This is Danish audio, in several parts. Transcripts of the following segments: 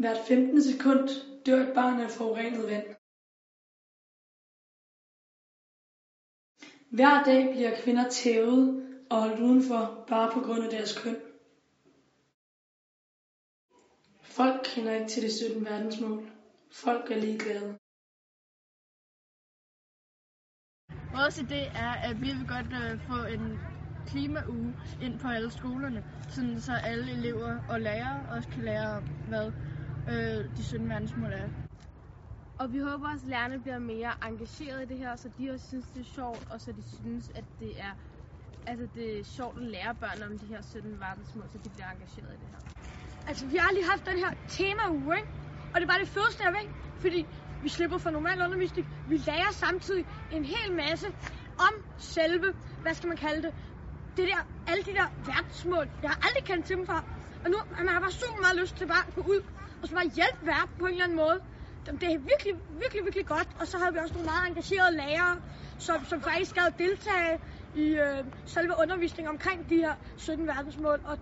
Hvert 15. sekund dør et barn af forurenet vand. Hver dag bliver kvinder tævet og holdt udenfor bare på grund af deres køn. Folk kender ikke til det 17 verdensmål. Folk er ligeglade. Vores idé er, at vi vil godt øh, få en klimauge ind på alle skolerne, sådan så alle elever og lærere også kan lære, hvad øh, de 17 verdensmål er. Og vi håber også, at lærerne bliver mere engageret i det her, så de også synes, det er sjovt, og så de synes, at det er, altså det er sjovt at lære børn om de her 17 verdensmål, så de bliver engageret i det her. Altså, vi har lige haft den her tema-uge, ikke? Og det var det fedeste, jeg ved, fordi vi slipper for normal undervisning. Vi lærer samtidig en hel masse om selve, hvad skal man kalde det, det der, alle de der verdensmål. Jeg har aldrig kendt til dem før. Og nu man har bare super meget lyst til bare at gå ud og så bare hjælpe verden på en eller anden måde. Det er virkelig, virkelig, virkelig godt. Og så har vi også nogle meget engagerede lærere, som, som faktisk skal deltage i øh, selve undervisningen omkring de her 17 verdensmål. Og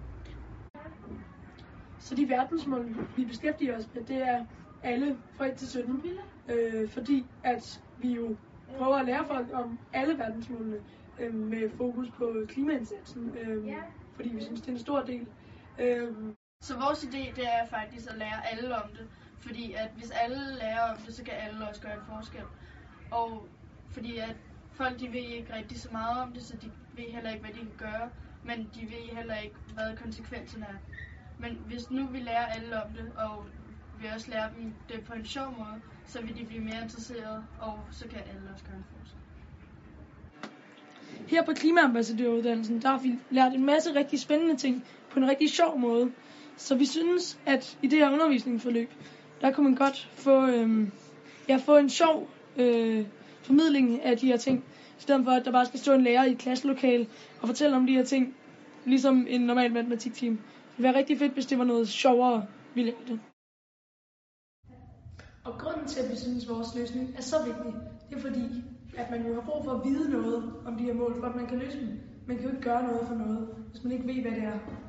Så de verdensmål, vi beskæftiger os med, det er alle fra 1 til 17. Øh, fordi at vi jo prøver at lære folk om alle verdensmålene øh, med fokus på klimaindsatsen. Øh, fordi vi synes, det er en stor del. Øh, så vores idé det er faktisk at lære alle om det, fordi at hvis alle lærer om det, så kan alle også gøre en forskel. Og fordi at folk de ved ikke rigtig så meget om det, så de ved heller ikke, hvad de kan gøre, men de ved heller ikke, hvad konsekvenserne er. Men hvis nu vi lærer alle om det, og vi også lærer dem det på en sjov måde, så vil de blive mere interesserede, og så kan alle også gøre en forskel. Her på Klimaambassadøruddannelsen, der har vi lært en masse rigtig spændende ting på en rigtig sjov måde. Så vi synes, at i det her undervisningsforløb, der kunne man godt få, øhm, ja, få en sjov øh, formidling af de her ting, i stedet for at der bare skal stå en lærer i et klasselokale og fortælle om de her ting, ligesom en normal matematiktime. Det ville være rigtig fedt, hvis det var noget sjovere, vi det. Og grunden til, at vi synes, at vores løsning er så vigtig, det er fordi, at man jo har brug for at vide noget om de her mål, for at man kan løse dem. Man kan jo ikke gøre noget for noget, hvis man ikke ved, hvad det er.